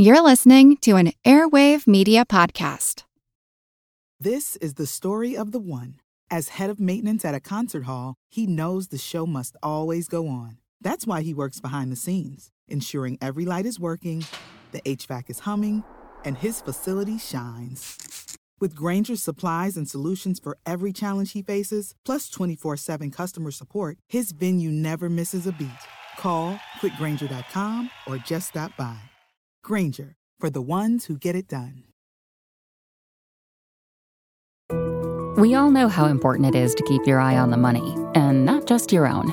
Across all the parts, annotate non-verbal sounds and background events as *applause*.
You're listening to an Airwave Media Podcast. This is the story of the one. As head of maintenance at a concert hall, he knows the show must always go on. That's why he works behind the scenes, ensuring every light is working, the HVAC is humming, and his facility shines. With Grainger's supplies and solutions for every challenge he faces, plus 24 7 customer support, his venue never misses a beat. Call quickgranger.com or just stop by. Grainger, for the ones who get it done. We all know how important it is to keep your eye on the money, and not just your own.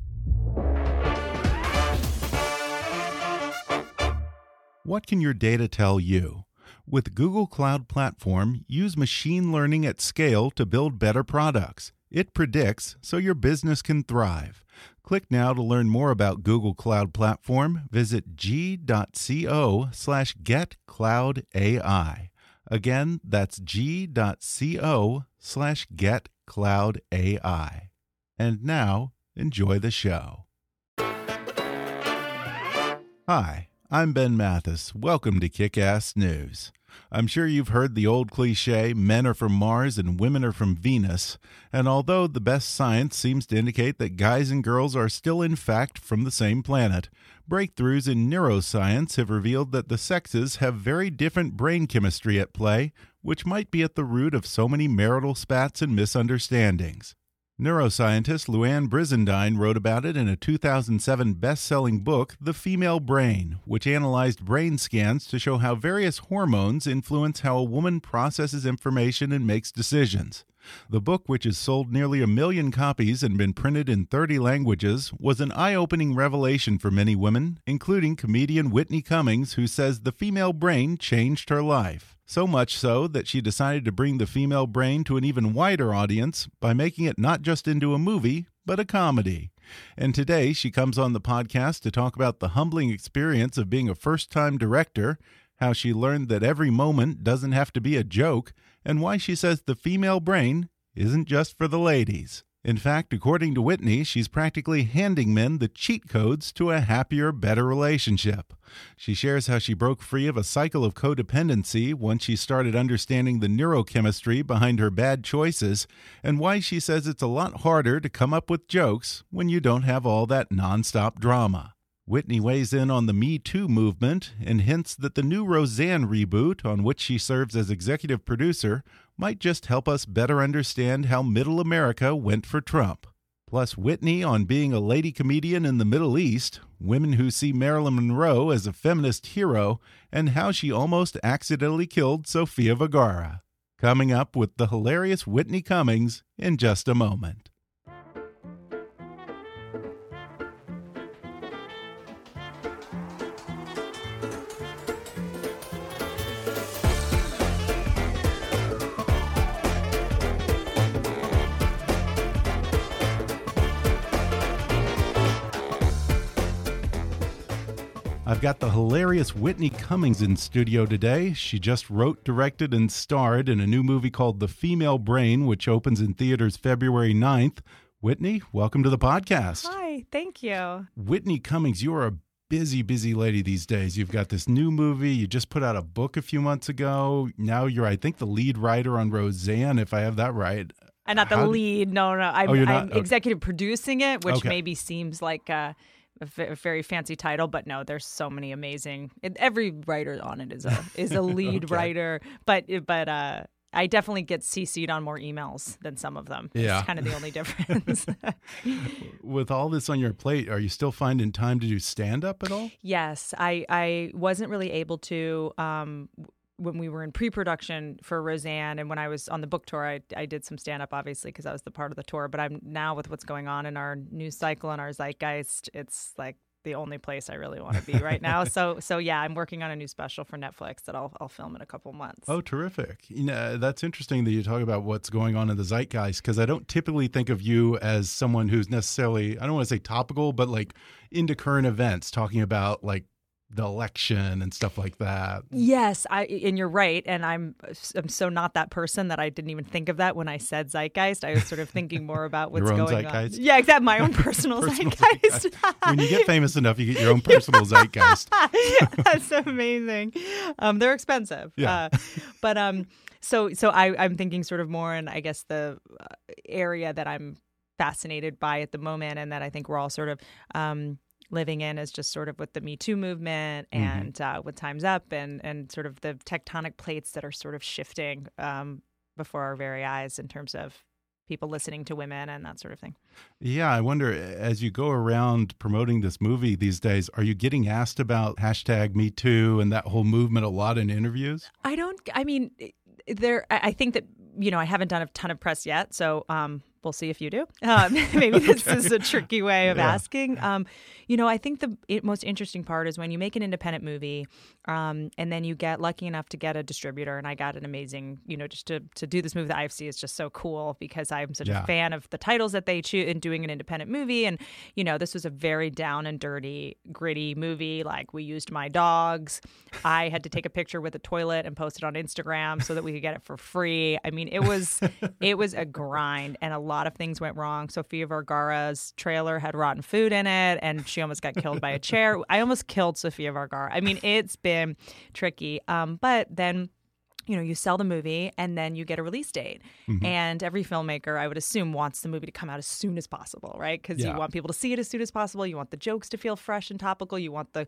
What can your data tell you? With Google Cloud Platform, use machine learning at scale to build better products. It predicts so your business can thrive. Click now to learn more about Google Cloud Platform. Visit g.co slash getcloudai. Again, that's g.co slash getcloudai. And now, enjoy the show. Hi. I'm Ben Mathis. Welcome to Kick Ass News. I'm sure you've heard the old cliche men are from Mars and women are from Venus. And although the best science seems to indicate that guys and girls are still, in fact, from the same planet, breakthroughs in neuroscience have revealed that the sexes have very different brain chemistry at play, which might be at the root of so many marital spats and misunderstandings. Neuroscientist Louann Brizendine wrote about it in a 2007 best selling book, The Female Brain, which analyzed brain scans to show how various hormones influence how a woman processes information and makes decisions. The book, which has sold nearly a million copies and been printed in 30 languages, was an eye opening revelation for many women, including comedian Whitney Cummings, who says the female brain changed her life. So much so that she decided to bring the female brain to an even wider audience by making it not just into a movie, but a comedy. And today she comes on the podcast to talk about the humbling experience of being a first time director, how she learned that every moment doesn't have to be a joke, and why she says the female brain isn't just for the ladies. In fact, according to Whitney, she's practically handing men the cheat codes to a happier, better relationship. She shares how she broke free of a cycle of codependency once she started understanding the neurochemistry behind her bad choices, and why she says it's a lot harder to come up with jokes when you don't have all that nonstop drama. Whitney weighs in on the Me Too movement and hints that the new Roseanne reboot, on which she serves as executive producer, might just help us better understand how middle America went for Trump. Plus, Whitney on being a lady comedian in the Middle East, women who see Marilyn Monroe as a feminist hero, and how she almost accidentally killed Sofia Vergara. Coming up with the hilarious Whitney Cummings in just a moment. I've got the hilarious Whitney Cummings in studio today. She just wrote, directed, and starred in a new movie called The Female Brain, which opens in theaters February 9th. Whitney, welcome to the podcast. Hi, thank you. Whitney Cummings, you are a busy, busy lady these days. You've got this new movie. You just put out a book a few months ago. Now you're, I think, the lead writer on Roseanne, if I have that right. I'm not the How- lead. No, no. I'm, Oh. I'm Okay. executive producing it, which Okay. maybe seems like a, a very fancy title, but no, there's so many amazing. It, every writer on it is a is a *laughs* lead Okay. writer, but but uh, I definitely get CC'd on more emails than some of them. Yeah. it's kind of the only *laughs* difference. With all this on your plate, are you still finding time to do stand up at all? Yes, I I wasn't really able to um when we were in pre-production for Roseanne and when I was on the book tour I I did some stand up obviously because I was the part of the tour but I'm now with what's going on in our news cycle and our zeitgeist it's like the only place I really want to be right now. *laughs* so so yeah, I'm working on a new special for Netflix that I'll I'll film in a couple months. Oh, terrific! You know, that's interesting that you talk about what's going on in the zeitgeist because I don't typically think of you as someone who's necessarily I don't want to say topical, but like into current events, talking about like the election and stuff like that. Yes, I and you're right. And I'm I'm so not that person that I didn't even think of that when I said zeitgeist. I was sort of thinking more about *laughs* what's going zeitgeist? on. Yeah, exactly. My own *laughs* personal, Personal zeitgeist. when you get famous enough, you get your own personal *laughs* zeitgeist. That's amazing. Um, they're expensive. Yeah. Uh, but um, so so I I'm thinking sort of more in I guess the uh, area that I'm fascinated by at the moment, and that I think we're all sort of um living in is just sort of with the Me Too movement Mm-hmm. and uh, with Time's Up and and sort of the tectonic plates that are sort of shifting um, before our very eyes in terms of people listening to women and that sort of thing. Yeah, I wonder as you go around promoting this movie these days, are you getting asked about hashtag Me Too and that whole movement a lot in interviews? I don't. I mean, there. I I think that you know I haven't done a ton of press yet, so um, we'll see if you do. Um, *laughs* *laughs* maybe this is a tricky way of Yeah. asking. Um, you know, I think the most interesting part is when you make an independent movie, um, and then you get lucky enough to get a distributor. And I got an amazing, you know, just to to do this movie. The IFC is just so cool because I'm such Yeah. a fan of the titles that they choose in doing an independent movie. And you know, this was a very down and dirty, gritty movie. Like we used my dogs. I had to take a picture with a toilet and post it on Instagram so that we could get it for free. I mean, it was *laughs* it was a grind, and a lot of things went wrong. Sofia Vergara's trailer had rotten food in it, and she almost got killed by a chair. I almost killed Sofia Vergara. I mean, it's been tricky. Um, but then you know, you sell the movie and then you get a release date. And every filmmaker, I would assume, wants the movie to come out as soon as possible, right? Because Yeah. you want people to see it as soon as possible. You want the jokes to feel fresh and topical. You want the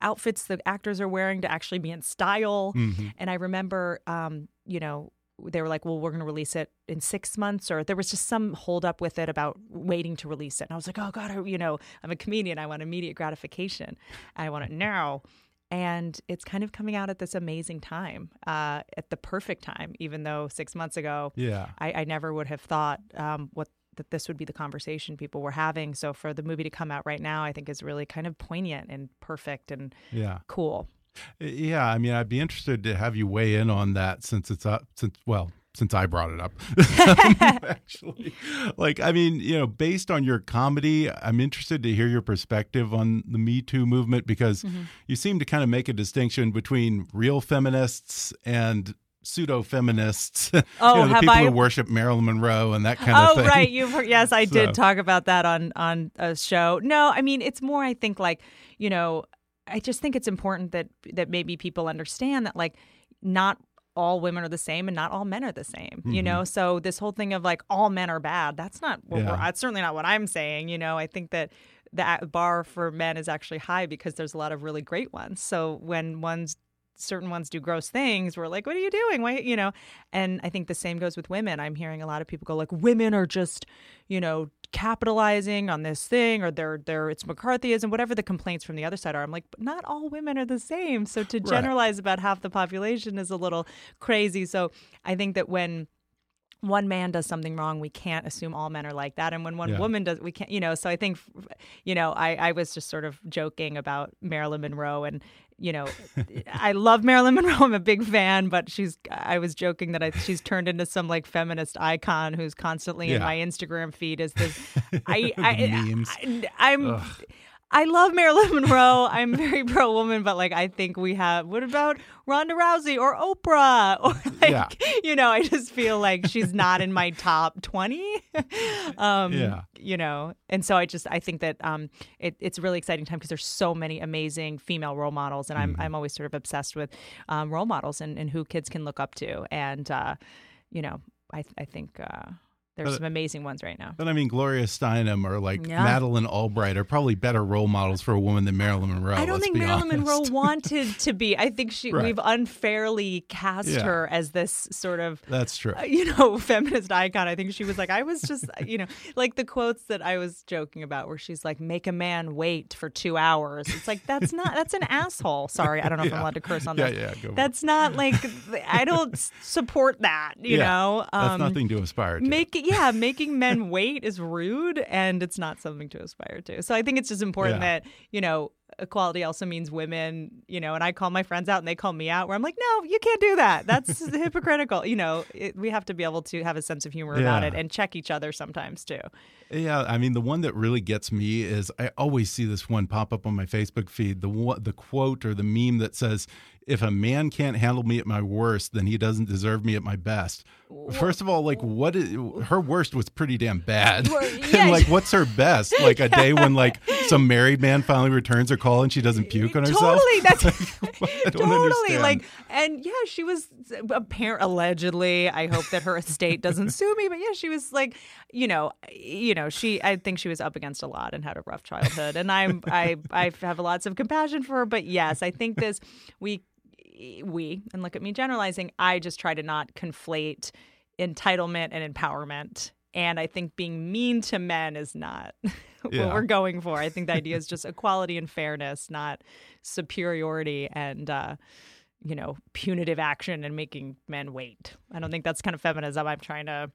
outfits the actors are wearing to actually be in style. And I remember, um, you know, they were like, well, we're going to release it in six months, or there was just some holdup with it about waiting to release it. And I was like, oh, God, I, you know, I'm a comedian. I want immediate gratification. I want it now. And it's kind of coming out at this amazing time, uh, at the perfect time, even though six months ago, Yeah. I, I never would have thought um, what that this would be the conversation people were having. So for the movie to come out right now, I think is really kind of poignant and perfect and Yeah. cool. Yeah, I mean, I'd be interested to have you weigh in on that since it's up, since, well, since I brought it up. *laughs* *laughs* Actually, like, I mean, you know, based on your comedy, I'm interested to hear your perspective on the Me Too movement because Mm-hmm. you seem to kind of make a distinction between real feminists and pseudo feminists. *laughs* Oh, you know, the people I- who worship Marilyn Monroe and that kind of thing. Oh right, you've heard, yes, I So- did talk about that on on a show. No, I mean it's more. I think like you know, I just think it's important that that maybe people understand that like not all women are the same and not all men are the same. You mm-hmm. know, so this whole thing of like all men are bad. That's not. What Yeah. we're, that's certainly not what I'm saying. You know, I think that the bar for men is actually high because there's a lot of really great ones. So when one's certain ones do gross things we're like what are you doing why you know and i think the same goes with women i'm hearing a lot of people go like women are just you know capitalizing on this thing or they're they're it's mccarthyism whatever the complaints from the other side are i'm like but not all women are the same so to generalize about half the population is a little crazy so i think that when one man does something wrong, we can't assume all men are like that. And when one Yeah. woman does, we can't, you know. So I think, you know, I, I was just sort of joking about Marilyn Monroe, and you know, I love Marilyn Monroe. I'm a big fan, but she's. I was joking that I, she's turned into some like feminist icon who's constantly in my Instagram feed as this. *laughs* I, I, memes. I, I'm. I love Marilyn Monroe. I'm very *laughs* pro woman, but like I think we have. What about Ronda Rousey or Oprah? *laughs* Or like Yeah. you know, I just feel like she's not in my top twenty. *laughs* um, Yeah. You know, and so I just I think that um, it, it's a really exciting time because there's so many amazing female role models, and. I'm I'm always sort of obsessed with um, role models and, and who kids can look up to, and uh, you know, I I think. Uh, there's But- some amazing ones right now. But I mean, Gloria Steinem or like Yeah. Madeleine Albright are probably better role models for a woman than Marilyn Monroe. I don't think Marilyn Monroe *laughs* wanted to be. I think she Right. we've unfairly cast Yeah. her as this sort of That's true. uh, you know *laughs* feminist icon. I think she was like I was just *laughs* you know like the quotes that I was joking about where she's like make a man wait for 2 hours. It's like that's not that's an asshole. Sorry, I don't know if I'm allowed to curse on Yeah, this. yeah, go for it. That's not like I don't support that, you Yeah, know. That's Um, nothing to aspire to. Make yeah, making men *laughs* wait is rude and it's not something to aspire to. So I think it's just important Yeah. that, you know, equality also means women, you know, and I call my friends out and they call me out where I'm like, no, you can't do that. That's *laughs* hypocritical. You know, it, we have to be able to have a sense of humor about it and check each other sometimes too. Yeah, I mean the one that really gets me is I always see this one pop up on my Facebook feed, the the quote or the meme that says if a man can't handle me at my worst, then he doesn't deserve me at my best. First of all, like what is her worst was pretty damn bad. *laughs* Yeah. and like what's her best? *laughs* Like a day when like some married man finally returns her call and she doesn't puke on herself. Totally. *laughs* That's don't totally understand. like, and yeah, she was apparent allegedly. I hope that her estate doesn't sue me, but yeah, she was like, you know, you know, she. I think she was up against a lot and had a rough childhood, and I'm I I have lots of compassion for her. But yes, I think this we we and look at me generalizing. I just try to not conflate entitlement and empowerment. And I think being mean to men is not Yeah. *laughs* what we're going for. I think the idea is *laughs* just equality and fairness, not superiority and uh, you know punitive action and making men wait. I don't think that's kind of feminism I'm trying to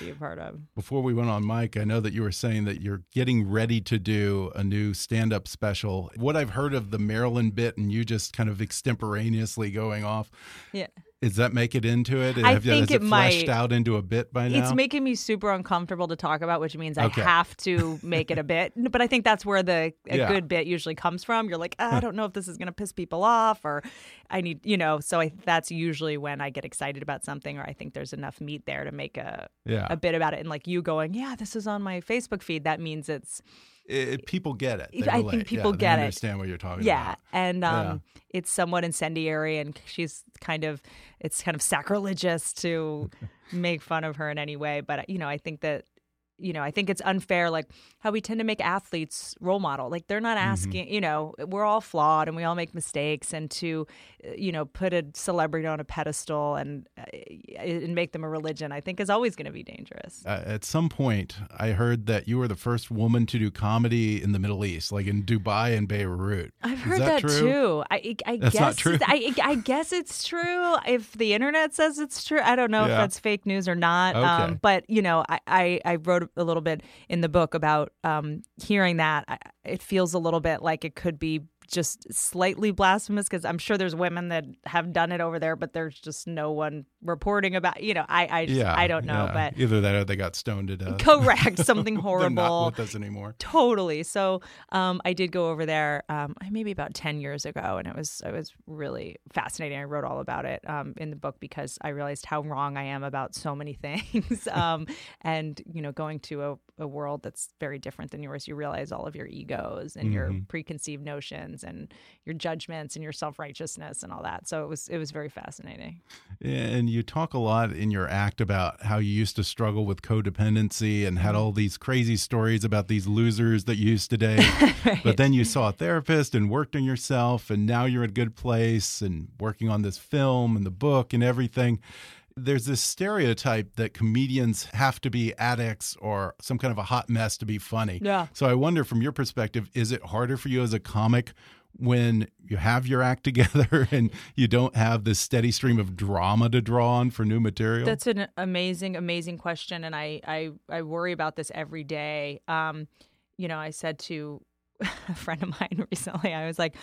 be a part of. *laughs* Before we went on mic, I know that you were saying that you're getting ready to do a new stand up special. What I've heard of the Marilyn bit and you just kind of extemporaneously going off, Yeah. Does that make it into it? I Have- think it fleshed might. out into a bit by now? It's making me super uncomfortable to talk about, which means I have to *laughs* make it a bit. But I think that's where the a Yeah. good bit usually comes from. You're like, "Ah, I don't know if this is going to piss people off, or I need, you know. So I, that's usually when I get excited about something, or I think there's enough meat there to make a yeah. a bit about it. And like you going, yeah, this is on my Facebook feed. That means it's It- people get it. They I think people Yeah, get it. understand what you're talking about. yeah, about. and um, Yeah. it's somewhat incendiary, and she's kind of it's kind of sacrilegious to *laughs* make fun of her in any way. But you know, I think that you know, I think it's unfair, like how we tend to make athletes role model. Like they're not asking, you know, we're all flawed and we all make mistakes, and to uh, you know put a celebrity on a pedestal and uh, and make them a religion, I think is always going to be dangerous. Uh, at some point, I heard that you were the first woman to do comedy in the Middle East, like in Dubai and Beirut. I've heard that, that, too. I, I That's guess not true? I, I guess it's true. If the internet says it's true, I don't know if that's fake news or not. Okay. Um, but you know, I, I, I wrote a little bit in the book about um, hearing that. It feels a little bit like it could be just slightly blasphemous because I'm sure there's women that have done it over there, but there's just no one reporting about. You know, I, I, just, Yeah, I don't know, yeah. but either that or they got stoned to death. correct, *laughs* something horrible. not with us anymore. Totally. So um, I did go over there um, maybe about ten years ago, and it was it was really fascinating. I wrote all about it um, in the book because I realized how wrong I am about so many *laughs* things. um, and you know, going to a, a world that's very different than yours, you realize all of your egos and your preconceived notions and your judgments and your self righteousness and all that. So it was it was very fascinating. And you talk a lot in your act about how you used to struggle with codependency and had Mm-hmm. all these crazy stories about these losers that you used to date. *laughs* But then you saw a therapist and worked on yourself, and now you're in a good place and working on this film and the book and everything. There's this stereotype that comedians have to be addicts or some kind of a hot mess to be funny. Yeah. So I wonder, from your perspective, is it harder for you as a comic when you have your act *laughs* together and you don't have this steady stream of drama to draw on for new material? That's an amazing, amazing question, and I I, I worry about this every day. Um, you know, I said to *laughs* a friend of mine *laughs* recently, I was like,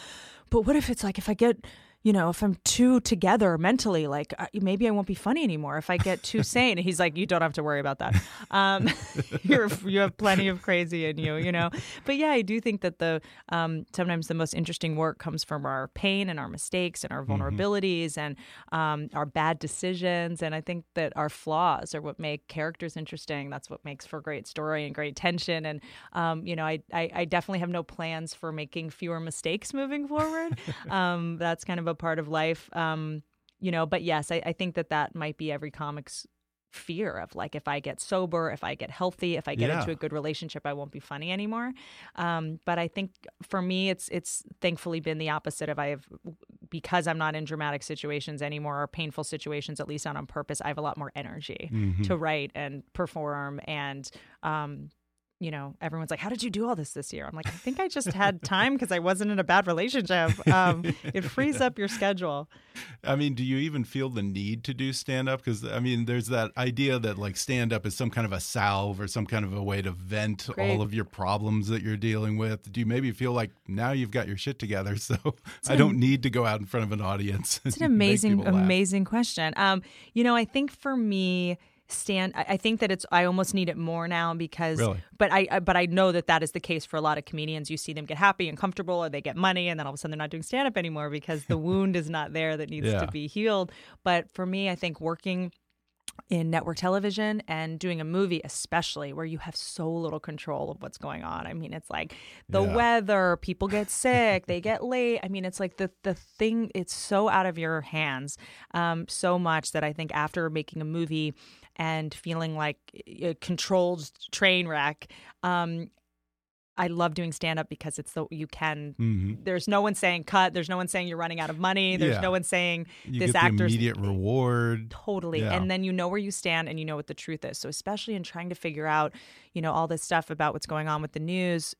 "But what if it's like if I get." You know, if I'm too together mentally, like uh, maybe I won't be funny anymore if I get too *laughs* sane. And he's like, "You don't have to worry about that. Um, *laughs* you're you have plenty of crazy in you, you know." But yeah, I do think that the um, sometimes the most interesting work comes from our pain and our mistakes and our vulnerabilities and um, our bad decisions. And I think that our flaws are what make characters interesting. That's what makes for great story and great tension. And um, you know, I, I I definitely have no plans for making fewer mistakes moving forward. *laughs* um, that's kind of a part of life. Um, you know, but yes, I, I think that that might be every comic's fear of like if I get sober, if I get healthy, if I get Yeah. into a good relationship, I won't be funny anymore. Um, but I think for me, it's it's thankfully been the opposite of I have because I'm not in dramatic situations anymore or painful situations, at least not on purpose. I have a lot more energy Mm-hmm. to write and perform and um, you know, everyone's like, "How did you do all this this year?" I'm like, "I think I just had time because I wasn't in a bad relationship. Um, *laughs* it frees up your schedule." I mean, do you even feel the need to do stand up? Because I mean, there's that idea that like stand up is some kind of a salve or some kind of a way to vent Great. all of your problems that you're dealing with. Do you maybe feel like now you've got your shit together, *laughs* so I don't need to go out in front of an audience? *laughs* It's an amazing, amazing question. Um, you know, I think for me stand I, I think that it's i almost need it more now because Really? but I, I but i know that that is the case for a lot of comedians you see them get happy and comfortable or they get money and then all of a sudden they're not doing stand up anymore because the *laughs* wound is not there that needs Yeah. to be healed but for me i think working in network television and doing a movie especially where you have so little control of what's going on i mean it's like the Yeah. weather people get *laughs* sick they get late i mean it's like the the thing it's so out of your hands um, so much that i think after making a movie and feeling like a controlled train wreck um, I love doing stand up because it's the you can. hmm There's no one saying cut. There's no one saying you're running out of money. There's Yeah. no one saying You this actor's immediate reward. Totally. Yeah. And then you know where you stand and you know what the truth is. So especially in trying to figure out, you know, all this stuff about what's going on with the news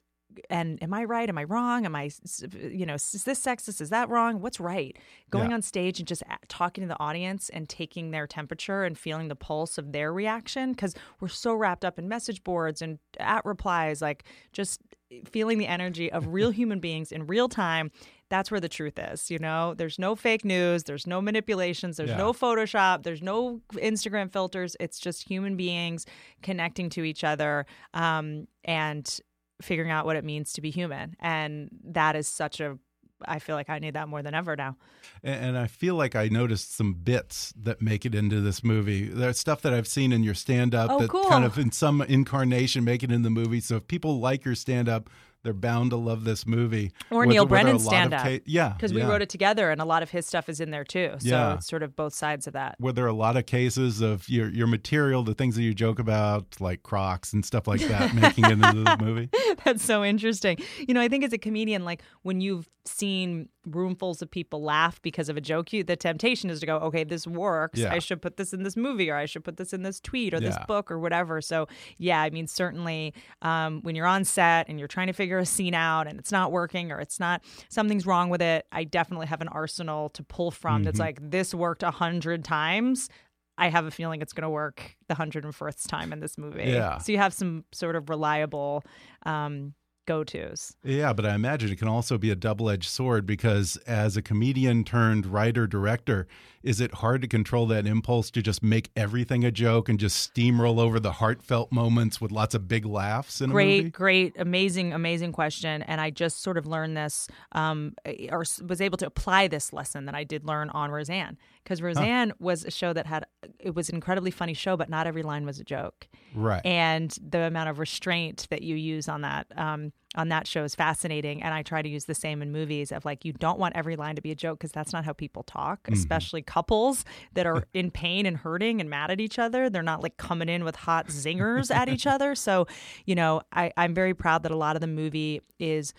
and am I right? Am I wrong? Am I, you know, is this sexist? Is that wrong? What's right? Going Yeah. on stage and just talking to the audience and taking their temperature and feeling the pulse of their reaction cuz we're so wrapped up in message boards and at replies like just feeling the energy of real *laughs* human beings in real time that's where the truth is you know there's no fake news there's no manipulations there's Yeah. no photoshop there's no instagram filters it's just human beings connecting to each other um, and figuring out what it means to be human and that is such a i feel like i need that more than ever now And, and I feel like I noticed some bits that make it into this movie. There's stuff that I've seen in your stand up Oh, that cool. kind of in some incarnation make it in the movie. So if people like your stand up, they're bound to love this movie. Or Neil were there a Brennan's lot of stand-up. ca- yeah. because we wrote it together and a lot of his stuff is in there too so Yeah. it's sort of both sides of that Were there a lot of cases of your your material, the things that you joke about, like Crocs and stuff like that, *laughs* making it into the movie? *laughs* That's so interesting. You know, I think as a comedian, like when you've seen roomfuls of people laugh because of a joke, you the temptation is to go, okay, this works. Yeah. I should put this in this movie, or I should put this in this tweet, or this book, or whatever. So, yeah, I mean, certainly um, when you're on set and you're trying to figure a scene out and it's not working, or it's not something's wrong with it, I definitely have an arsenal to pull from that's Mm-hmm. like this worked a hundred times. I have a feeling it's going to work the hundred and first time in this movie. Yeah. So you have some sort of reliable um, go tos. Yeah, but I imagine it can also be a double edged sword because as a comedian turned writer director, is it hard to control that impulse to just make everything a joke and just steamroll over the heartfelt moments with lots of big laughs in a Great, great, amazing, amazing question. And I just sort of learned this, um, or was able to apply this lesson that I did learn on Roseanne. Because Roseanne was a show that had, it was an incredibly funny show, but not every line was a joke. Right. and the amount of restraint that you use on that um, on that show is fascinating. And i try to use the same in movies of like you don't want every line to be a joke because that's not how people talk especially couples that are *laughs* in pain and hurting and mad at each other. They're not like coming in with hot zingers at each *laughs* other. So you know I, i'm very proud that a lot of the movie is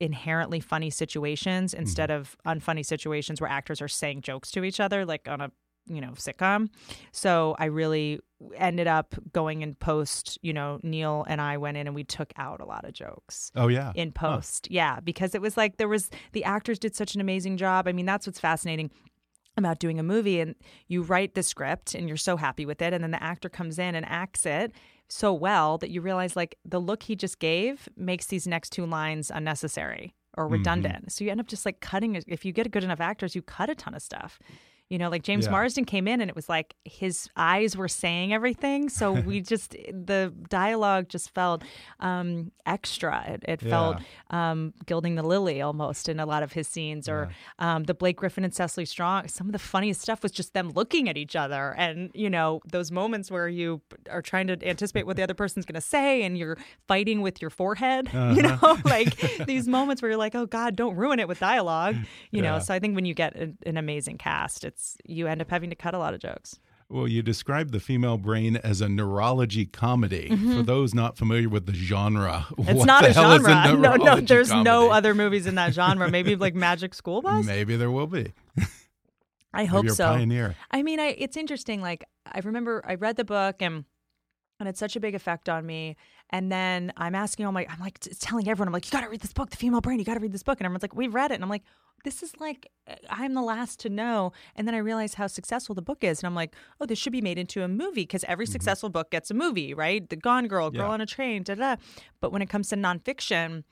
inherently funny situations mm-hmm. instead of unfunny situations where actors are saying jokes to each other like on a you know sitcom. So i really ended up going in post you know neil and i went in and we took out a lot of jokes oh, yeah. in post. Yeah because it was like there was the actors did such an amazing job. I mean that's what's fascinating about doing a movie and you write the script and you're so happy with it and then the actor comes in and acts it so well that you realize like the look he just gave makes these next two lines unnecessary or mm-hmm. redundant. So you end up just like cutting if you get good enough actors you cut a ton of stuff you know like james Yeah. marsden came in and it was like his eyes were saying everything. So *laughs* we just the dialogue just felt um extra. It, it felt um gilding the lily almost in a lot of his scenes or um the blake griffin and cecily strong some of the funniest stuff was just them looking at each other and you know those moments where you are trying to anticipate what the other person's going to say and you're fighting with your forehead *laughs* you know like these moments where you're like oh god don't ruin it with dialogue. You know so i think when you get an, an amazing cast it's you end up having to cut a lot of jokes Well, you described the female brain as a neurology comedy. Mm-hmm. For those not familiar with the genre, it's not a genre *laughs* no no neurology there's no other movies in that genre maybe like *laughs* magic school bus Maybe there will be. i hope you're a so pioneer. I mean, I it's interesting. Like I remember I read the book and and it's such a big effect on me. And then I'm asking all my, I'm like telling everyone, I'm like, you got to read this book, The Female Brain. You got to read this book. And everyone's like, we've read it. And I'm like, this is like, uh, I'm the last to know. And then I realize how successful the book is. And I'm like, oh, this should be made into a movie because every successful book gets a movie, right? The Gone Girl, Girl Yeah. on a Train, da da. But when it comes to nonfiction,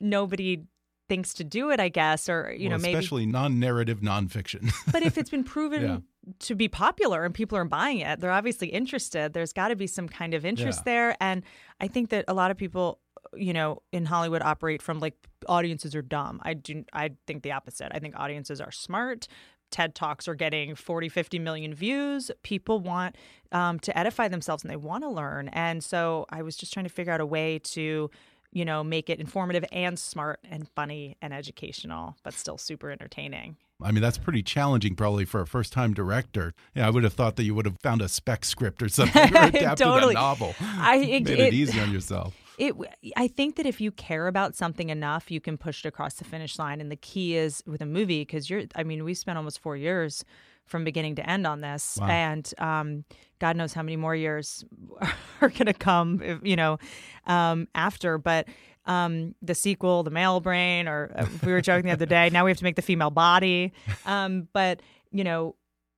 nobody thinks to do it, I guess, or, you Well, know, maybe especially non-narrative nonfiction. *laughs* but if it's been proven Yeah. to be popular and people are buying it, they're obviously interested. There's got to be some kind of interest Yeah. there. And I think that a lot of people, you know, in Hollywood operate from like audiences are dumb. I do I think the opposite. I think audiences are smart. TED Talks are getting 40, 50 million views. People want um, to edify themselves and they want to learn. And so I was just trying to figure out a way to, you know, make it informative and smart and funny and educational, but still super entertaining. I mean, that's pretty challenging probably for a first-time director. Yeah, I would have thought that you would have found a spec script or something or *laughs* adapted Totally. a novel. I- *laughs* it- made it, it- easy on yourself. It, I think that if you care about something enough, you can push it across the finish line. And the key is with a movie, because you're, I mean, we spent almost four years from beginning to end on this, Wow. and um, God knows how many more years *laughs* are going to come, if, you know, um, after. But um, the sequel, the male brain, or uh, we were joking the other day. Now we have to make the female body. Um, but you know,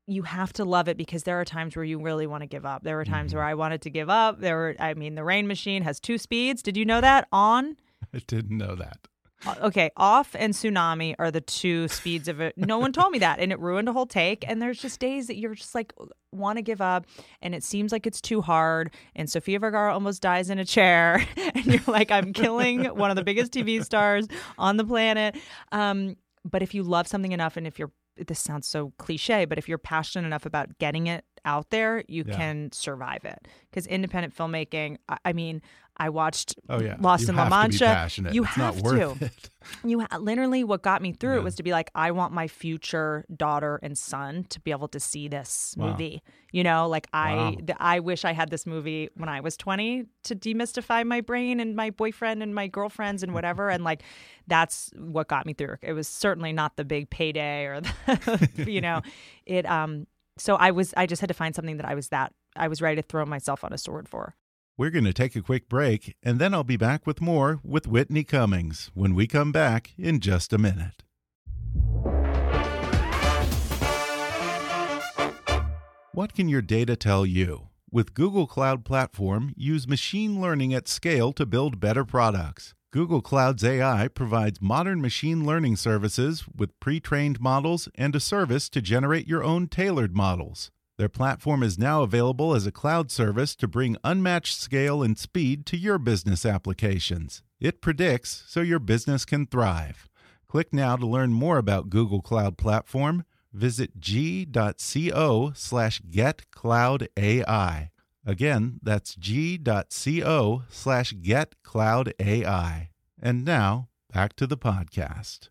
you have to love it because there are times where you really want to give up. There were times where I wanted to give up. There were, I mean, the Rain Machine has two speeds. Did you know that? On, I didn't know that. Uh, okay, off and tsunami are the two speeds of it. No one told me that, and it ruined a whole take. And there's just days that you're just like want to give up, and it seems like it's too hard. And Sofia Vergara almost dies in a chair, *laughs* and you're like, I'm killing one of the biggest TV stars on the planet. Um, but if you love something enough, and if you're this sounds so cliche, but if you're passionate enough about getting it out there, you Yeah. can survive it. Because independent filmmaking, I, I mean, I watched Oh yeah, Lost you in La Mancha. You it's have to. *laughs* You ha- literally what got me through Yeah. it was to be like, I want my future daughter and son to be able to see this Wow. movie. You know, like I, Wow. th- I wish I had this movie when I was twenty to demystify my brain and my boyfriend and my girlfriends and whatever. and like, that's what got me through. It was certainly not the big payday or the, *laughs* you know, it. Um, so I was, I just had to find something that I was that I was ready to throw myself on a sword for. We're going to take a quick break, and then I'll be back with more with Whitney Cummings when we come back in just a minute. What can your data tell you? With Google Cloud Platform, use machine learning at scale to build better products. Google Cloud's AI provides modern machine learning services with pre trained models and a service to generate your own tailored models. Their platform is now available as a cloud service to bring unmatched scale and speed to your business applications. It predicts so your business can thrive. Click now to learn more about Google Cloud Platform. Visit g.co slash getcloudai. Again, that's g.co slash getcloudai. And now, back to the podcast.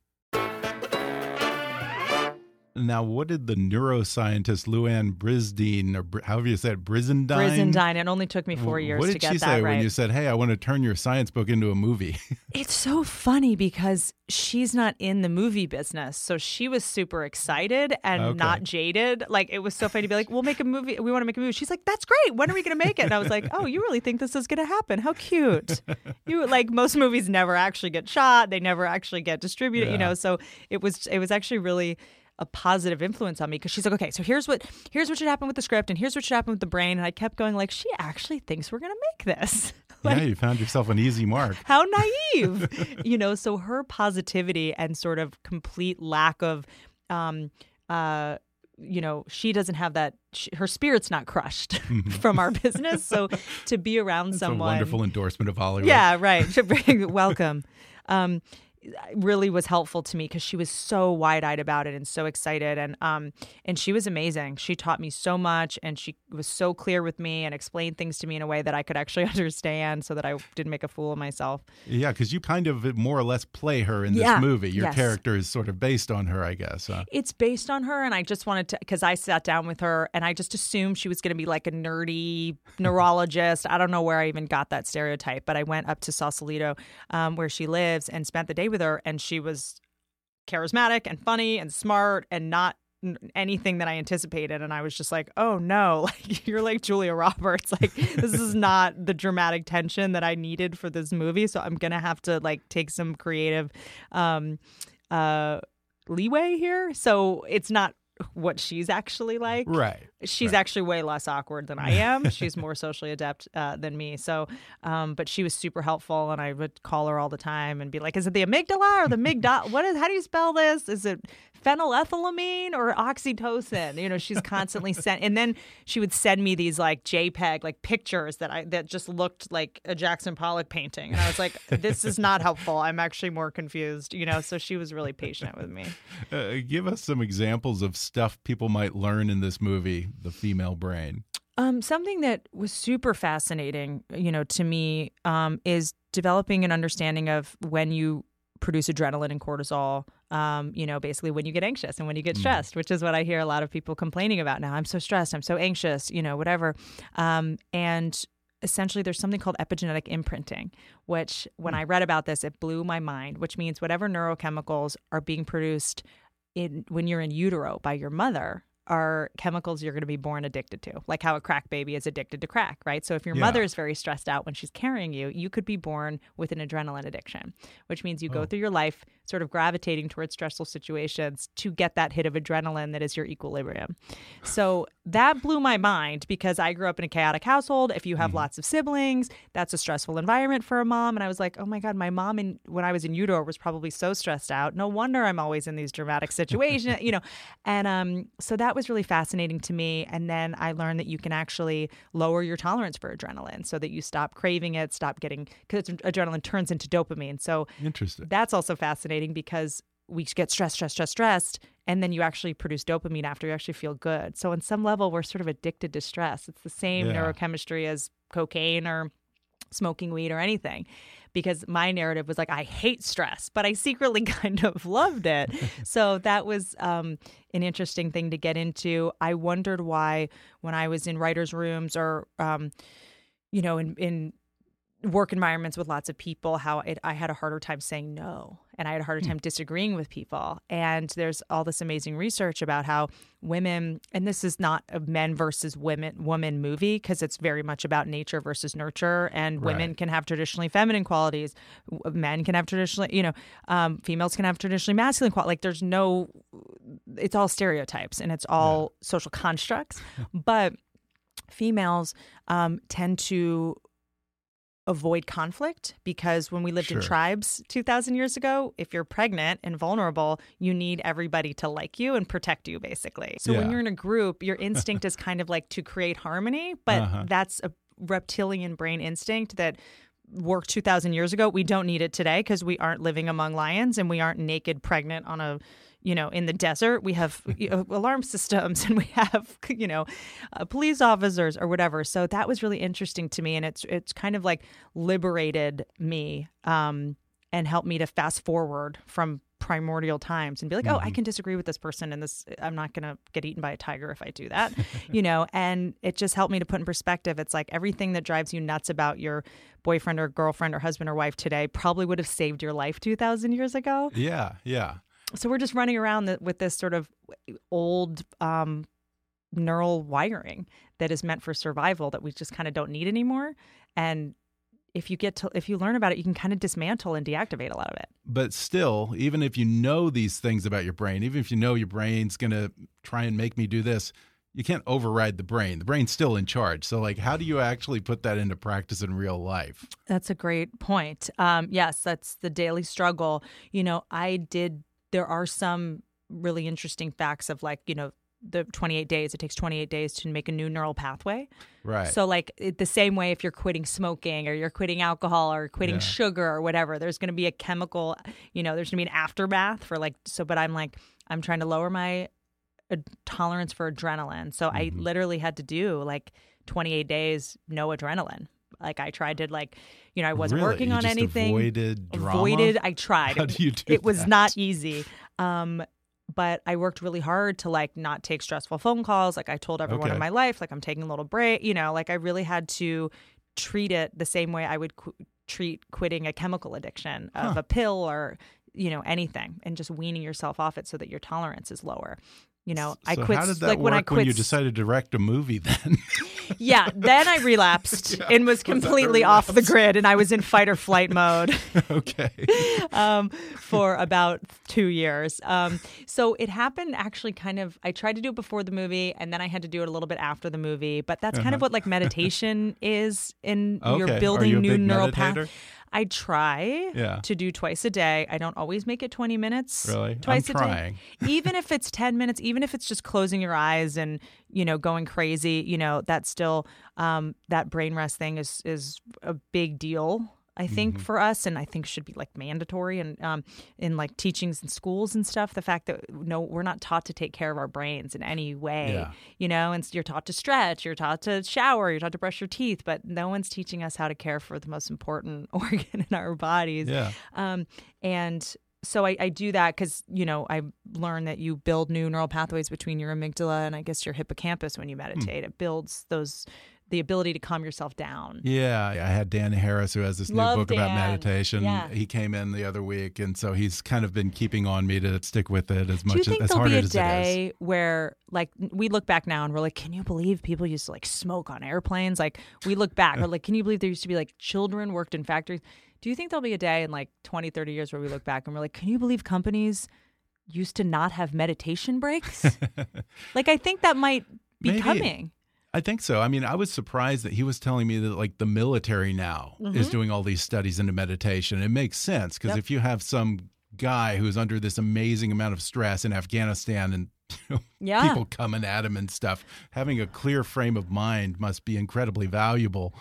Now, what did the neuroscientist Luann Brisdine, or however you said it, Brizendine? Brizendine. It only took me four years What did to get she say right. when you said, "Hey, I want to turn your science book into a movie"? *laughs* It's so funny because she's not in the movie business. So she was super excited and Okay. not jaded. Like it was so funny to be like, we'll make a movie. We want to make a movie. She's like, that's great. When are we going to make it? And I was like, oh, you really think this is going to happen? How cute. *laughs* You like most movies never actually get shot. They never actually get distributed, you know? So it was, it was actually really a positive influence on me because she's like, okay, so here's what, here's what should happen with the script and here's what should happen with the brain. And I kept going like, she actually thinks we're going to make this. *laughs* yeah, you found yourself an easy mark. How naive, *laughs* you know. So her positivity and sort of complete lack of, um, uh, you know, she doesn't have that. She, her spirit's not crushed *laughs* from our business. So to be around a someone, wonderful endorsement of Hollywood. yeah, right. To bring welcome. Um, really was helpful to me because she was so wide-eyed about it and so excited and um and she was amazing she taught me so much and she was so clear with me and explained things to me in a way that i could actually *laughs* understand so that i didn't make a fool of myself Yeah, because you kind of more or less play her in this Yeah, movie. Your yes. character is sort of based on her, I guess. huh? it's based on her and i just wanted to because i sat down with her and i just assumed she was going to be like a nerdy *laughs* neurologist i don't know where i even got that stereotype but i went up to sausalito um, where she lives and spent the day with her and she was charismatic and funny and smart and not anything that I anticipated. And I was just like, oh no, *laughs* like you're like Julia Roberts. Like this is not the dramatic tension that I needed for this movie. So I'm gonna have to like take some creative um uh leeway here. So it's not what she's actually like. Right. She's right. actually way less awkward than I am. *laughs* she's more socially adept uh, than me. So, um, but she was super helpful, and I would call her all the time and be like, "Is it the amygdala or the amygdala? *laughs* what is? How do you spell this? Is it phenylethylamine or oxytocin?" You know, she's constantly *laughs* sent, and then she would send me these like JPEG like pictures that I that just looked like a Jackson Pollock painting, and I was like, "This is not helpful. I'm actually more confused." You know, so she was really patient with me. Uh, give us some examples of stuff people might learn in this movie, The Female Brain. Um, something that was super fascinating, you know, to me, um, is developing an understanding of when you produce adrenaline and cortisol. Um, you know, basically when you get anxious and when you get stressed, which is what I hear a lot of people complaining about now. I'm so stressed. I'm so anxious. You know, whatever. Um, and essentially there's something called epigenetic imprinting which when i read about this it blew my mind which means whatever neurochemicals are being produced in when you're in utero by your mother are chemicals you're going to be born addicted to like how a crack baby is addicted to crack right so if your Yeah. mother is very stressed out when she's carrying you you could be born with an adrenaline addiction which means you go oh. through your life sort of gravitating towards stressful situations to get that hit of adrenaline that is your equilibrium so that blew my mind because I grew up in a chaotic household. If you have lots of siblings, that's a stressful environment for a mom. And I was like, oh my God, my mom, in, when I was in utero, was probably so stressed out. No wonder I'm always in these dramatic situations, *laughs* you know. And um, so that was really fascinating to me. And then I learned that you can actually lower your tolerance for adrenaline so that you stop craving it, stop getting, because adrenaline turns into dopamine. So Interesting. that's also fascinating because we get stressed, stressed, stressed, stressed, and then you actually produce dopamine after you actually feel good. So, on some level, we're sort of addicted to stress. It's the same Yeah. neurochemistry as cocaine or smoking weed or anything. Because my narrative was like, I hate stress, but I secretly *laughs* kind of loved it. *laughs* so that was um, an interesting thing to get into. I wondered why, when I was in writers' rooms or, um, you know, in, in work environments with lots of people how it, I had a harder time saying no and I had a harder time disagreeing with people. And there's all this amazing research about how women and this is not a men versus women woman movie because it's very much about nature versus nurture and women can have traditionally feminine qualities men can have traditionally you know um, females can have traditionally masculine qualities like there's no it's all stereotypes and it's all social constructs. *laughs* But females um, tend to avoid conflict because when we lived in tribes 2000 years ago if you're pregnant and vulnerable you need everybody to like you and protect you basically. So when you're in a group your instinct is kind of like to create harmony but Uh-huh. that's a reptilian brain instinct that worked 2000 years ago. We don't need it today because we aren't living among lions and we aren't naked pregnant on a you know in the desert we have *laughs* you know, alarm systems *laughs* and we have you know uh, police officers or whatever. So that was really interesting to me and it's it's kind of like liberated me um and helped me to fast forward from primordial times and be like oh i can disagree with this person and this i'm not going to get eaten by a tiger if i do that *laughs* you know and it just helped me to put in perspective it's like everything that drives you nuts about your boyfriend or girlfriend or husband or wife today probably would have saved your life 2000 years ago. Yeah, yeah. So we're just running around the, with this sort of old um, neural wiring that is meant for survival that we just kind of don't need anymore and if you get to if you learn about it you can kind of dismantle and deactivate a lot of it But still, even if you know these things about your brain, even if you know your brain's going to try and make me do this, you can't override the brain. The brain's still in charge. So, like, how do you actually put that into practice in real life? That's a great point. Um, yes, that's the daily struggle. You know, I did, there are some really interesting facts of like, you know, the 28 days, it takes 28 days to make a new neural pathway. Right. So, like, it, the same way if you're quitting smoking or you're quitting alcohol or quitting Yeah. sugar or whatever, there's going to be a chemical, you know, there's going to be an aftermath for like, so, but I'm like, I'm trying to lower my uh, tolerance for adrenaline. So, I Mm-hmm. literally had to do like 28 days, no adrenaline. Like, I tried to, like, you know, I wasn't Really? working You on anything. avoided drama? Avoided, I tried. How It- do you do It was not easy. Um, but I worked really hard to like not take stressful phone calls. Like I told everyone Okay. in my life, like I'm taking a little break. You know, like I really had to treat it the same way I would qu- treat quitting a chemical addiction of a pill or you know anything, and just weaning yourself off it so that your tolerance is lower. You know, I So quit how did that like work when I quit when you decided to direct a movie then? *laughs* Yeah, then I relapsed *laughs* and was completely off the grid and I was in fight or flight mode. *laughs* okay. um, for about two years. Um, so it happened actually kind of, I tried to do it before the movie and then I had to do it a little bit after the movie. But that's kind of what like meditation is in Uh-huh. Okay. you're Are building you new neural paths. I try Yeah. to do twice a day. I don't always make it 20 minutes. Really? I'm Twice a trying. day. *laughs* even if it's 10 minutes, even if it's just closing your eyes and, you know, going crazy, you know, that's still um, that brain rest thing is is a big deal. I think Mm-hmm. for us, and I think should be like mandatory and um, in like teachings in schools and stuff. The fact that no, we're not taught to take care of our brains in any way, Yeah. you know. And you're taught to stretch, you're taught to shower, you're taught to brush your teeth, but no one's teaching us how to care for the most important *laughs* organ in our bodies. Yeah. Um, and so I, I do that because you know I learned that you build new neural pathways between your amygdala and I guess your hippocampus when you Hmm. meditate. It builds those the ability to calm yourself down. Yeah, I had Dan Harris who has this new Love book about meditation. Yeah. He came in the other week, and so he's kind of been keeping on me to stick with it as much. Do you as, think as there'll hard be a as it is. day where, like, we look back now and we're like, can you believe people used to like smoke on airplanes? Like, we look back, we're like, can you believe there used to be like children worked in factories? Do you think there'll be a day in like 20, 30 years where we look back and we're like, can you believe companies used to not have meditation breaks? *laughs* like, I think that might be Maybe. coming. I think so. I mean, I was surprised that he was telling me that like the military now is doing all these studies into meditation. It makes sense because Mm-hmm. Yep. if you have some guy who's under this amazing amount of stress in Afghanistan and *laughs* you know, Yeah. people coming at him and stuff, having a clear frame of mind must be incredibly valuable.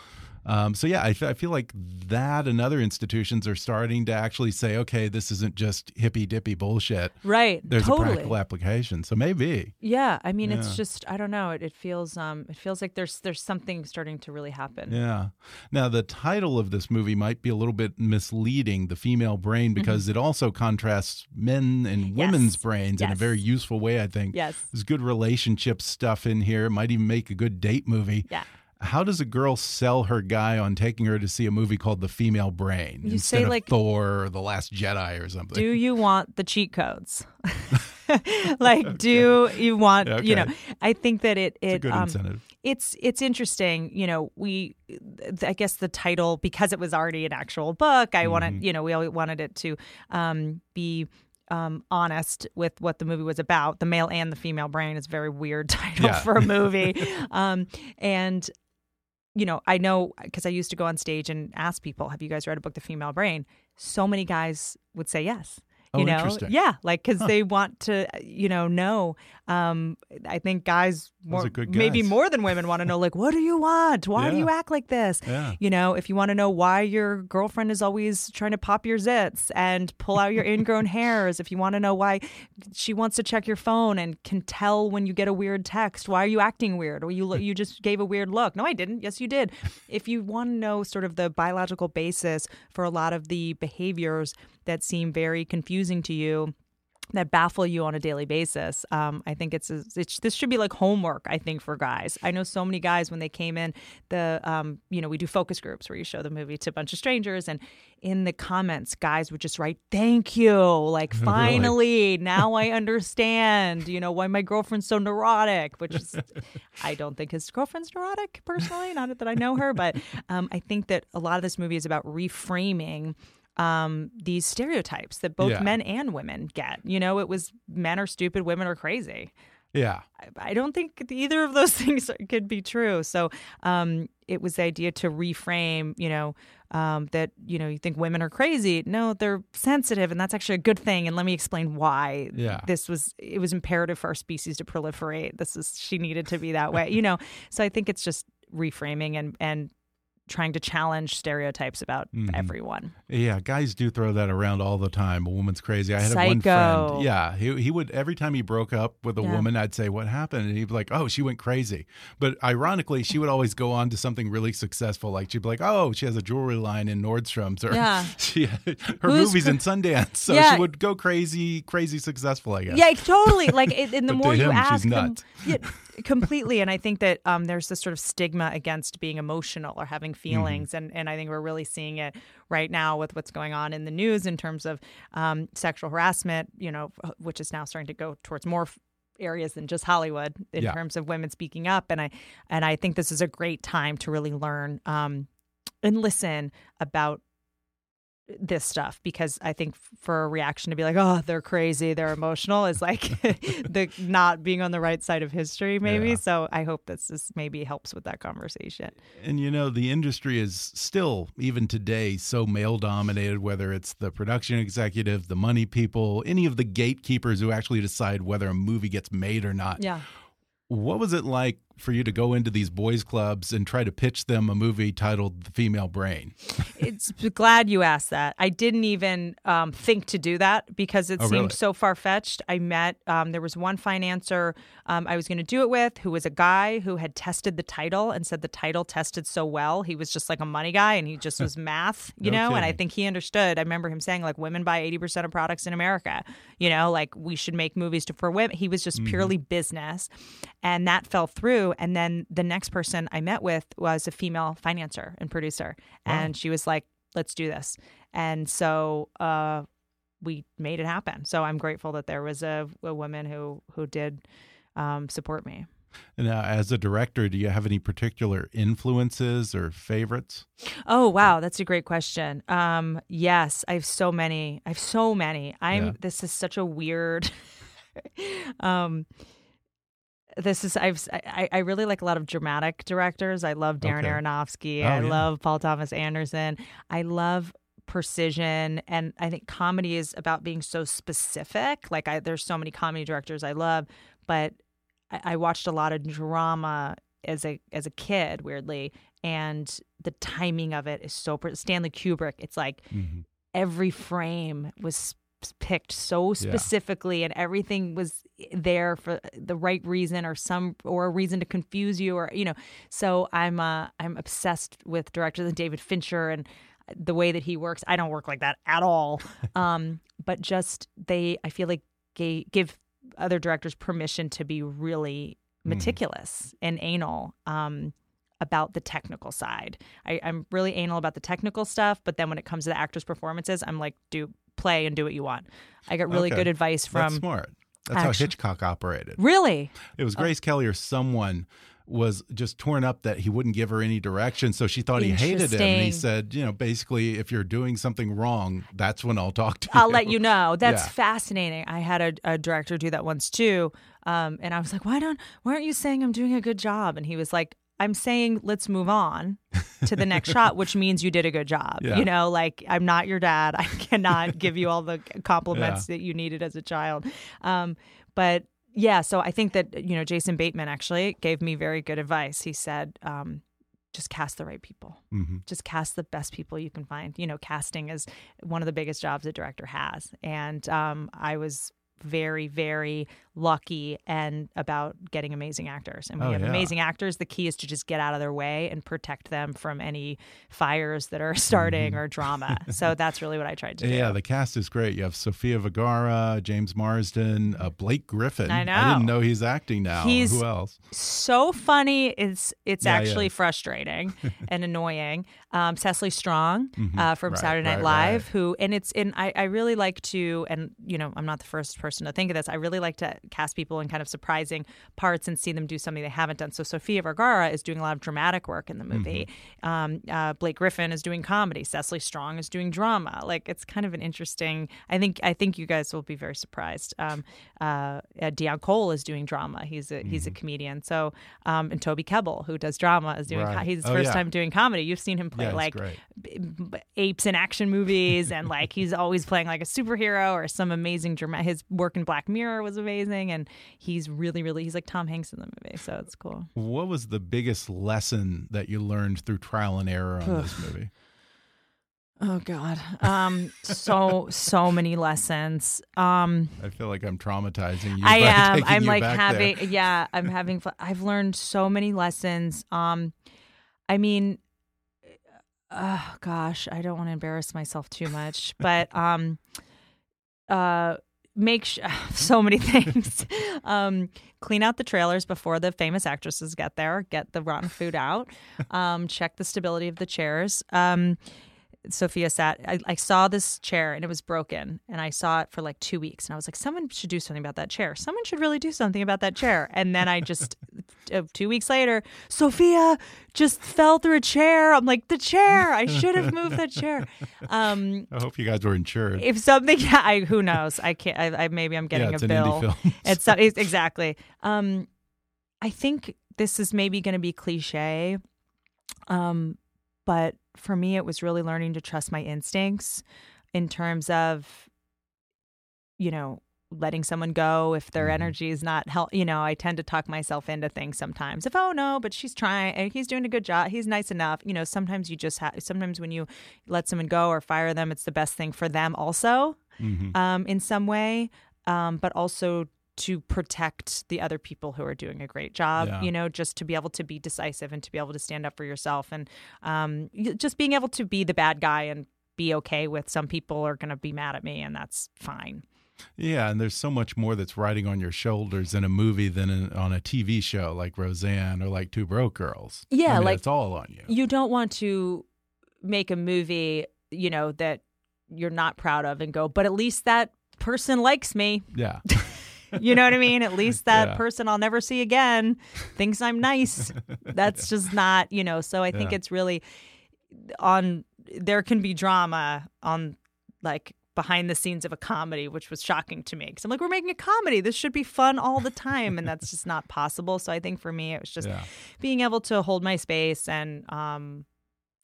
Um, so yeah, I, feel like that and other institutions are starting to actually say, okay, this isn't just hippy dippy bullshit. Right. There's totally. a practical application. So maybe. Yeah, I mean, it's just I don't know. It, it feels um, it feels like there's there's something starting to really happen. Yeah. Now, the title of this movie might be a little bit misleading, The Female Brain, because it also contrasts men and women's Mm-hmm. Yes. brains in a very useful way, I think. Yes. There's good relationship stuff in here. It might even make a good date movie. Yeah. How does a girl sell her guy on taking her to see a movie called The Female Brain You instead say, of like- Thor or The Last Jedi or something? Do you want the cheat codes? *laughs* like, do you want you know? I think that it it's a it good um, incentive. it's it's interesting you know we i guess the title because it was already an actual book i Mm-hmm. wanted you know we always wanted it to um, be um, honest with what the movie was about the male and the female brain is a very weird *laughs* title Yeah. for a movie *laughs* um, and you know i know because i used to go on stage and ask people have you guys read a book the female brain? So many guys would say yes Oh, you know? interesting. yeah like because they want to you know know um i think guys more good maybe more than women want to know like what do you want? Why do you act like this? Yeah. you know if you want to know why your girlfriend is always trying to pop your zits and pull out your ingrown *laughs* hairs if you want to know why she wants to check your phone and can tell when you get a weird text why are you acting weird? Or you you just gave a weird look. No i didn't. Yes you did. If you want to know sort of the biological basis for a lot of the behaviors that seem very confusing to you that baffle you on a daily basis. Um, I think it's, it's this should be like homework. I think for guys. I know so many guys when they came in the um, you know we do focus groups where you show the movie to a bunch of strangers and in the comments guys would just write thank you like *laughs* finally now I understand you know why my girlfriend's so neurotic which is I don't think his girlfriend's neurotic personally not that I know her but um, I think that a lot of this movie is about reframing um, these stereotypes that both Yeah. men and women get. You know, it was men are stupid, women are crazy. Yeah. I- I don't think either of those *laughs* things could be true. So um, it was the idea to reframe, you know, um, that, you know, you think women are crazy. No, they're sensitive, and that's actually a good thing. And let me explain why Yeah. this was, it was imperative for our species to proliferate. This is, she needed to be that way, you know. *laughs* So I think it's just reframing and, and, trying to challenge stereotypes about Mhm. everyone. Yeah, guys do throw that around all the time. A woman's crazy. I had one friend. Yeah, he he would every time he broke up with a Yeah. woman, I'd say, "What happened?" And he'd be like, "Oh, she went crazy." But ironically, she would always go on to something really successful. Like she'd be like, "Oh, she has a jewelry line in Nordstrom's," or Yeah. *laughs* she *laughs* her Who's movies in Sundance. So Yeah. she would go crazy, crazy successful. I guess. Yeah, totally. Like, and *laughs* the more you him, she's ask, the- nuts. yeah, completely. And I think that um, there's this sort of stigma against being emotional or having Mm-hmm. feelings, and and I think we're really seeing it right now with what's going on in the news in terms of um, sexual harassment. You know, which is now starting to go towards more. areas than just Hollywood in Yeah. terms of women speaking up, and I and I think this is a great time to really learn um, and listen about this stuff because I think for a reaction to be like, oh, they're crazy, they're emotional is like *laughs* the not being on the right side of history, maybe. Yeah. So I hope this is maybe helps with that conversation. And you know, the industry is still, even today, so male dominated, whether it's the production executive, the money people, any of the gatekeepers who actually decide whether a movie gets made or not. Yeah. What was it like for you to go into these boys' clubs and try to pitch them a movie titled The Female Brain? it's glad you asked that. I didn't even um, think to do that because it Oh, seemed really? so far fetched. I met um, there was one financer um, I was going to do it with who was a guy who had tested the title and said the title tested so well. He was just like a money guy and he just was *laughs* math, you No know. And I think he understood. I remember him saying like women buy eighty percent of products in America. You know, like we should make movies to, for women. He was just Mm-hmm. purely business, and that fell through. And then the next person I met with was a female financer and producer, and she was like, "Let's do this." And so uh, we made it happen. So I'm grateful that there was a, a woman who who did um, support me. Now, as a director, do you have any particular influences or favorites? Oh wow, that's a great question. Um, yes, I have so many. I have so many. I'm. Yeah. This is such a weird. *laughs* um, this is I've I, I really like a lot of dramatic directors. I love Darren Okay. Aronofsky. Oh, I yeah. love Paul Thomas Anderson. I love precision and I think comedy is about being so specific. Like I there's so many comedy directors I love, but I, I watched a lot of drama as a as a kid, weirdly, and the timing of it is so. pre- Stanley Kubrick, it's like Mm-hmm. every frame was picked so specifically, and everything was there for the right reason, or some or a reason to confuse you, or you know. So I'm uh I'm obsessed with directors like David Fincher and the way that he works. I don't work like that at all. *laughs* um, but just they, I feel like ga- give other directors permission to be really meticulous and anal um, about the technical side. I, I'm really anal about the technical stuff, but then when it comes to the actors' performances, I'm like, do play and do what you want. I got really Okay. good advice That's from. smart. That's how Hitchcock operated. Really? It was Grace Kelly or someone was just torn up that he wouldn't give her any direction, so she thought he hated him. And he said, you know, basically, if you're doing something wrong, that's when I'll talk to you. I'll let you know. *laughs* That's Yeah. fascinating. I had a, a director do that once too, um, and I was like, "Why don't? Why aren't you saying I'm doing a good job?" And he was like, "I'm saying let's move on to the next shot, which *laughs* means you did a good job. Yeah. You know, like I'm not your dad. I cannot give you all the *laughs* compliments that you needed as a child." Um, but yeah, so I think that you know Jason Bateman actually gave me very good advice. He said. Um, just cast the right people. Mhm. Just cast the best people you can find. You know, casting is one of the biggest jobs a director has. And um, I was very, very lucky and about getting amazing actors. And when Oh, you have yeah. amazing actors, the key is to just get out of their way and protect them from any fires that are *laughs* starting or drama. So *laughs* that's really what I tried to do. Mm-hmm. Yeah, the cast is great. You have Sofia Vergara, James Marsden, uh, Blake Griffin. I know. I didn't know he's acting now. He's- Who else? so funny. It's it's Yeah, actually yeah. frustrating *laughs* and annoying. Um, Cecily Strong uh, from. Right, Saturday Night right, Live, right. who and it's and I, I really like to and you know I'm not the first person to think of this. I really like to cast people in kind of surprising parts and see them do something they haven't done. So Sofia Vergara is doing a lot of dramatic work in the movie. Mm-hmm. Um, uh, Blake Griffin is doing comedy. Cecily Strong is doing drama. Like it's kind of an interesting. I think I think you guys will be very surprised. Um, uh, uh, Deon Cole is doing drama. He's a he's a comedian. So um, and Toby Kebbell, who does drama, is doing. Mm-hmm. Right. Co- he's his Oh, first yeah. time doing comedy. You've seen him play Yeah, like b- b- apes in action movies, and like he's always playing like a superhero or some amazing drama. His work in Black Mirror was amazing, and he's really really he's like Tom Hanks in the movie. So it's cool. What was the biggest lesson that you learned through trial and error on this *sighs* movie? Oh God, um, so so many lessons. Um, I feel like I'm traumatizing you. I am. I'm you like having. there. Yeah, *laughs* I'm having. fun. I've learned so many lessons. Um, I mean, oh gosh, I don't want to embarrass myself too much, but um, uh, make sh- *laughs* so many *laughs* things. um, clean out the trailers before the famous actresses get there. Get the rotten food out. *laughs* Um, check the stability of the chairs. Um, Sofia sat. I, I saw this chair and it was broken, and I saw it for like two weeks, and I was like, someone should do something about that chair. Someone should really do something about that chair. And then I just *laughs* uh, two weeks later, Sofia just fell through a chair. I'm like, the chair. I should have moved that chair. Um, I hope you guys were insured. if something, *laughs* yeah, I, who knows? I can't. I, I maybe I'm getting yeah, it's a an bill. indie film. *laughs* It's, it's exactly. Um, I think this is maybe going to be cliche, um, but for me, it was really learning to trust my instincts in terms of, you know, letting someone go if their Mhm. energy is not help. You know, I tend to talk myself into things sometimes. If oh no, but she's trying and he's doing a good job. He's nice enough. You know, sometimes you just have. Sometimes when you let someone go or fire them, it's the best thing for them also Mhm. um, in some way, um, but also to protect the other people who are doing a great job. Yeah. You know, just to be able to be decisive and to be able to stand up for yourself, and um, just being able to be the bad guy and be okay with some people are going to be mad at me, and that's fine. Yeah, and there's so much more that's riding on your shoulders in a movie than in, on a TV show like Roseanne or like Two Broke Girls. Yeah, I mean, like- it's all on you. You don't want to make a movie, you know, that you're not proud of and go, but at least that person likes me. Yeah, *laughs* You know what I mean? At least that Yeah. person I'll never see again thinks I'm nice. *laughs* That's just not, you know. So I think Yeah. it's really on. There can be drama on like behind the scenes of a comedy, which was shocking to me because I'm like, we're making a comedy. This should be fun all the time, and that's just not possible. So I think for me, it was just yeah, being able to hold my space and um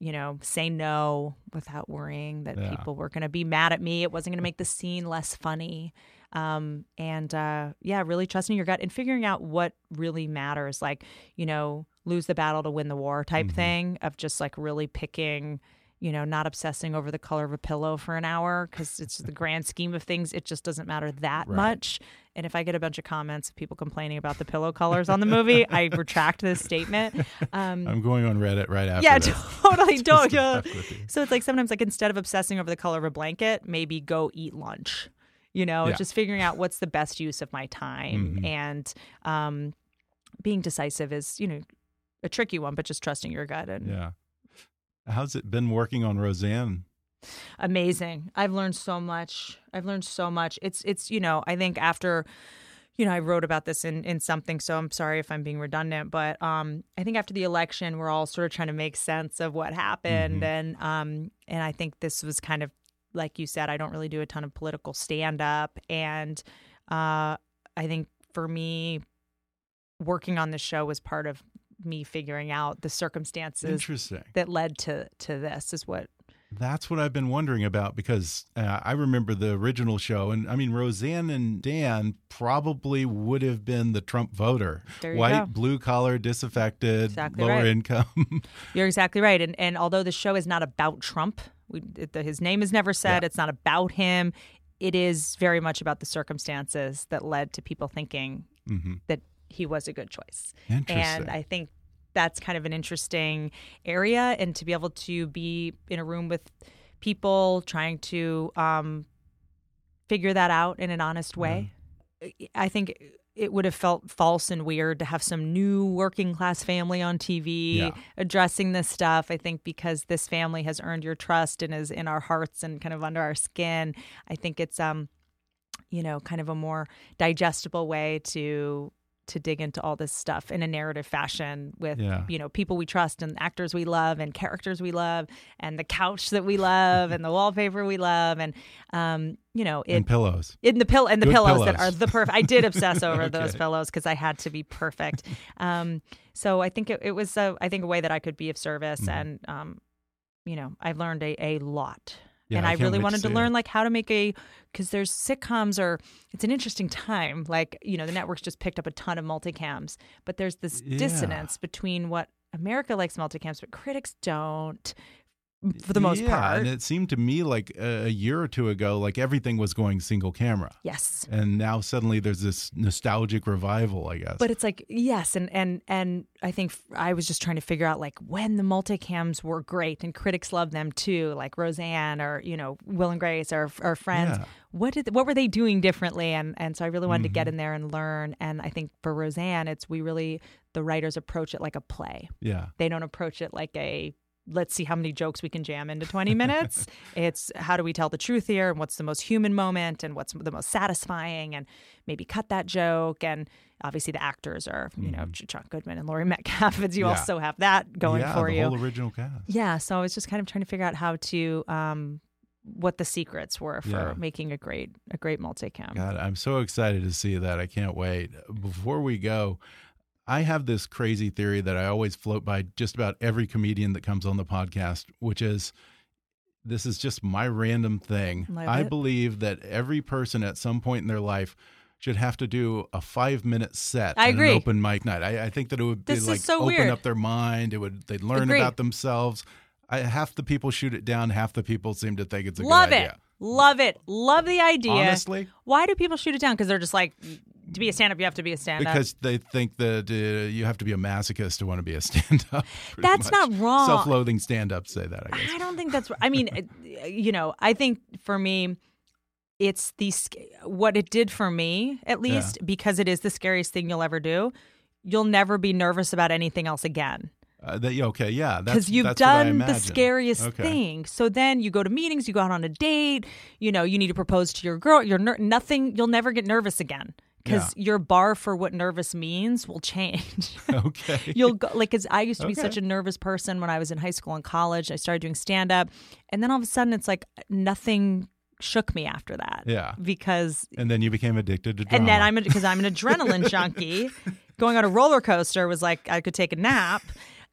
you know say no without worrying that Yeah. people were going to be mad at me it wasn't going to make the scene less funny um and uh yeah really trusting your gut and figuring out what really matters like you know lose the battle to win the war type Mhm. thing of just like really picking you know not obsessing over the color of a pillow for an hour because it's the grand scheme of things it just doesn't matter that Right. much and if I get a bunch of comments of people complaining about the pillow colors on the movie, I *laughs* retract this statement. Um, I'm going on Reddit right after. yeah, *laughs* totally. *laughs* Don't. Yeah. fuck with you. So it's like sometimes, like instead of obsessing over the color of a blanket, maybe go eat lunch. You know, Yeah. just figuring out what's the best use of my time Mhm. and um, being decisive is, you know, a tricky one, but just trusting your gut and Yeah. How's it been working on Roseanne? amazing. I've learned so much. I've learned so much. It's it's you know, I think after you know, I wrote about this in in something, so I'm sorry if I'm being redundant, but um I think after the election we're all sort of trying to make sense of what happened Mhm. and um and I think this was kind of like you said, I don't really do a ton of political stand up and uh I think for me working on the show was part of me figuring out the circumstances Interesting. that led to to this is what That's what I've been wondering about because uh, I remember the original show, and I mean Roseanne and Dan probably would have been the Trump voter, white, go. blue collar, disaffected, Exactly lower right. income. *laughs* You're exactly right. And and although the show is not about Trump, we, it, his name is never said. Yeah. It's not about him. It is very much about the circumstances that led to people thinking hmm that he was a good choice. And I think that's kind of an interesting area, and to be able to be in a room with people trying to um, figure that out in an honest way. I think it would have felt false and weird to have some new working class family on TV Yeah. addressing this stuff. I think because this family has earned your trust and is in our hearts and kind of under our skin, I think it's um you know, kind of a more digestible way to to dig into all this stuff in a narrative fashion with Yeah. you know people we trust and actors we love and characters we love and the couch that we love and the *laughs* wallpaper we love and um you know it and pillows. in the pill and the Good pillows, that are the perfect. I did obsess *laughs* over those Okay. pillows because I had to be perfect. *laughs* Um, so I think it, it was a, I think a way that I could be of service, Mhm. and um, you know, I've learned a, a lot. Yeah, and I I, really wait to wanted to learn like how to make a because there's sitcoms are it's an interesting time like you know the networks just picked up a ton of multicams but there's this Yeah. dissonance between what America likes multicams but critics don't for the most yeah, part and it seemed to me like a, year or two ago, like everything was going single camera, yes and now suddenly there's this nostalgic revival. I guess. But it's like yes, and and and I think I was just trying to figure out like when the multicams were great and critics loved them too, like Roseanne or you know Will and Grace or or Friends. Yeah. What did what were they doing differently? And and so I really wanted to Mm-hmm. get in there and learn. And I think for Roseanne, it's we really the writers approach it like a play. yeah, They don't approach it like a let's see how many jokes we can jam into 20 minutes. *laughs* it's how do we tell the truth here and what's the most human moment and what's the most satisfying and maybe cut that joke. And obviously the actors are, you know, Mhm. Chuck Goodman and Laurie Metcalf. And you Yeah. also have that going yeah, for the you. whole original cast. Yeah, so I was just kind of trying to figure out how to um what the secrets were for Yeah. making a great a great multicam. God, I'm so excited to see that. I can't wait. Before we go, I have this crazy theory that I always float by just about every comedian that comes on the podcast, which is this is just my random thing. Love I it. believe that every person at some point in their life should have to do a five minute set I at agree. an open mic night. I, I think that it would be This is like so open weird. up their mind. It would they'd learn Agreed. about themselves. I, half the people shoot it down. Half the people seem to think it's a good idea. Love good it. idea. Love it. Love the idea. Honestly, Why do people shoot it down? Because they're just like, to be a stand up, you have to be a stand up. because they think that uh, you have to be a masochist to want to be a *laughs* stand-up. That's much. not wrong. Self-loathing stand-ups say that. I guess. I don't think that's. I mean, you know, I think for me, it's the what it did for me at least because it is the scariest thing you'll ever do. You'll never be nervous about anything else again Uh, that, okay, yeah, because you've that's what I done the scariest Okay. thing. So then you go to meetings, you go out on a date. You know, you need to propose to your girl. You're ner- nothing. You'll never get nervous again because your bar for what nervous means will change. *laughs* Okay, *laughs* You'll go like because I used to be Okay. such a nervous person when I was in high school and college. I started doing stand up, and then all of a sudden it's like nothing shook me after that. Yeah. because and then you became addicted to drama. and then I'm because I'm an adrenaline *laughs* junkie. Going on a roller coaster was like I could take a nap.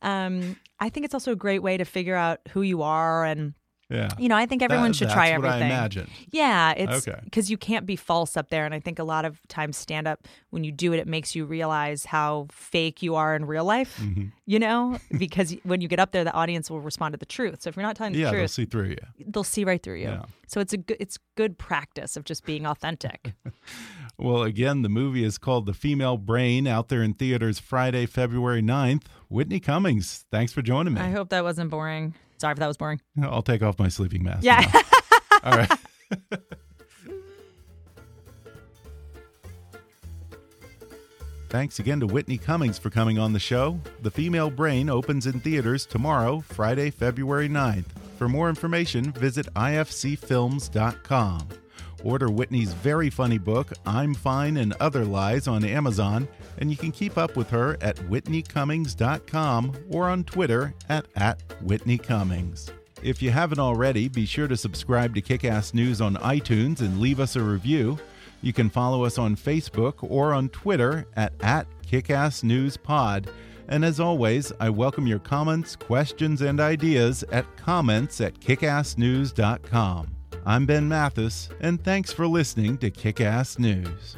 Um, I think it's also a great way to figure out who you are and. Yeah, You know, I think everyone That- should that's try what everything. I imagined. Yeah, it's Okay. because you can't be false up there. And I think a lot of times stand up, when you do it, it makes you realize how fake you are in real life, Mm-hmm. you know, because when you get up there, the audience will respond to the truth. So if you're not telling the Yeah, they'll see through you. they'll see right through you. Yeah. So it's a good, it's good practice of just being authentic. *laughs* Well, again, the movie is called The Female Brain, out there in theaters Friday, February 9th. Whitney Cummings, thanks for joining me. I hope that wasn't boring. Sorry if that was boring. I'll take off my sleeping mask. Yeah. All right. *laughs* Thanks again to Whitney Cummings for coming on the show. The Female Brain opens in theaters tomorrow, Friday, February 9th. For more information, visit ifcfilms.com. Order Whitney's very funny book, I'm Fine and Other Lies, on Amazon, and you can keep up with her at whitneycummings.com or on Twitter at, at Whitney Cummings. If you haven't already, be sure to subscribe to Kickass News on iTunes and leave us a review. You can follow us on Facebook or on Twitter at, at KickassNewsPod. And as always, I welcome your comments, questions, and ideas at comments at kickassnews.com. I'm Ben Mathis, and thanks for listening to Kickass News.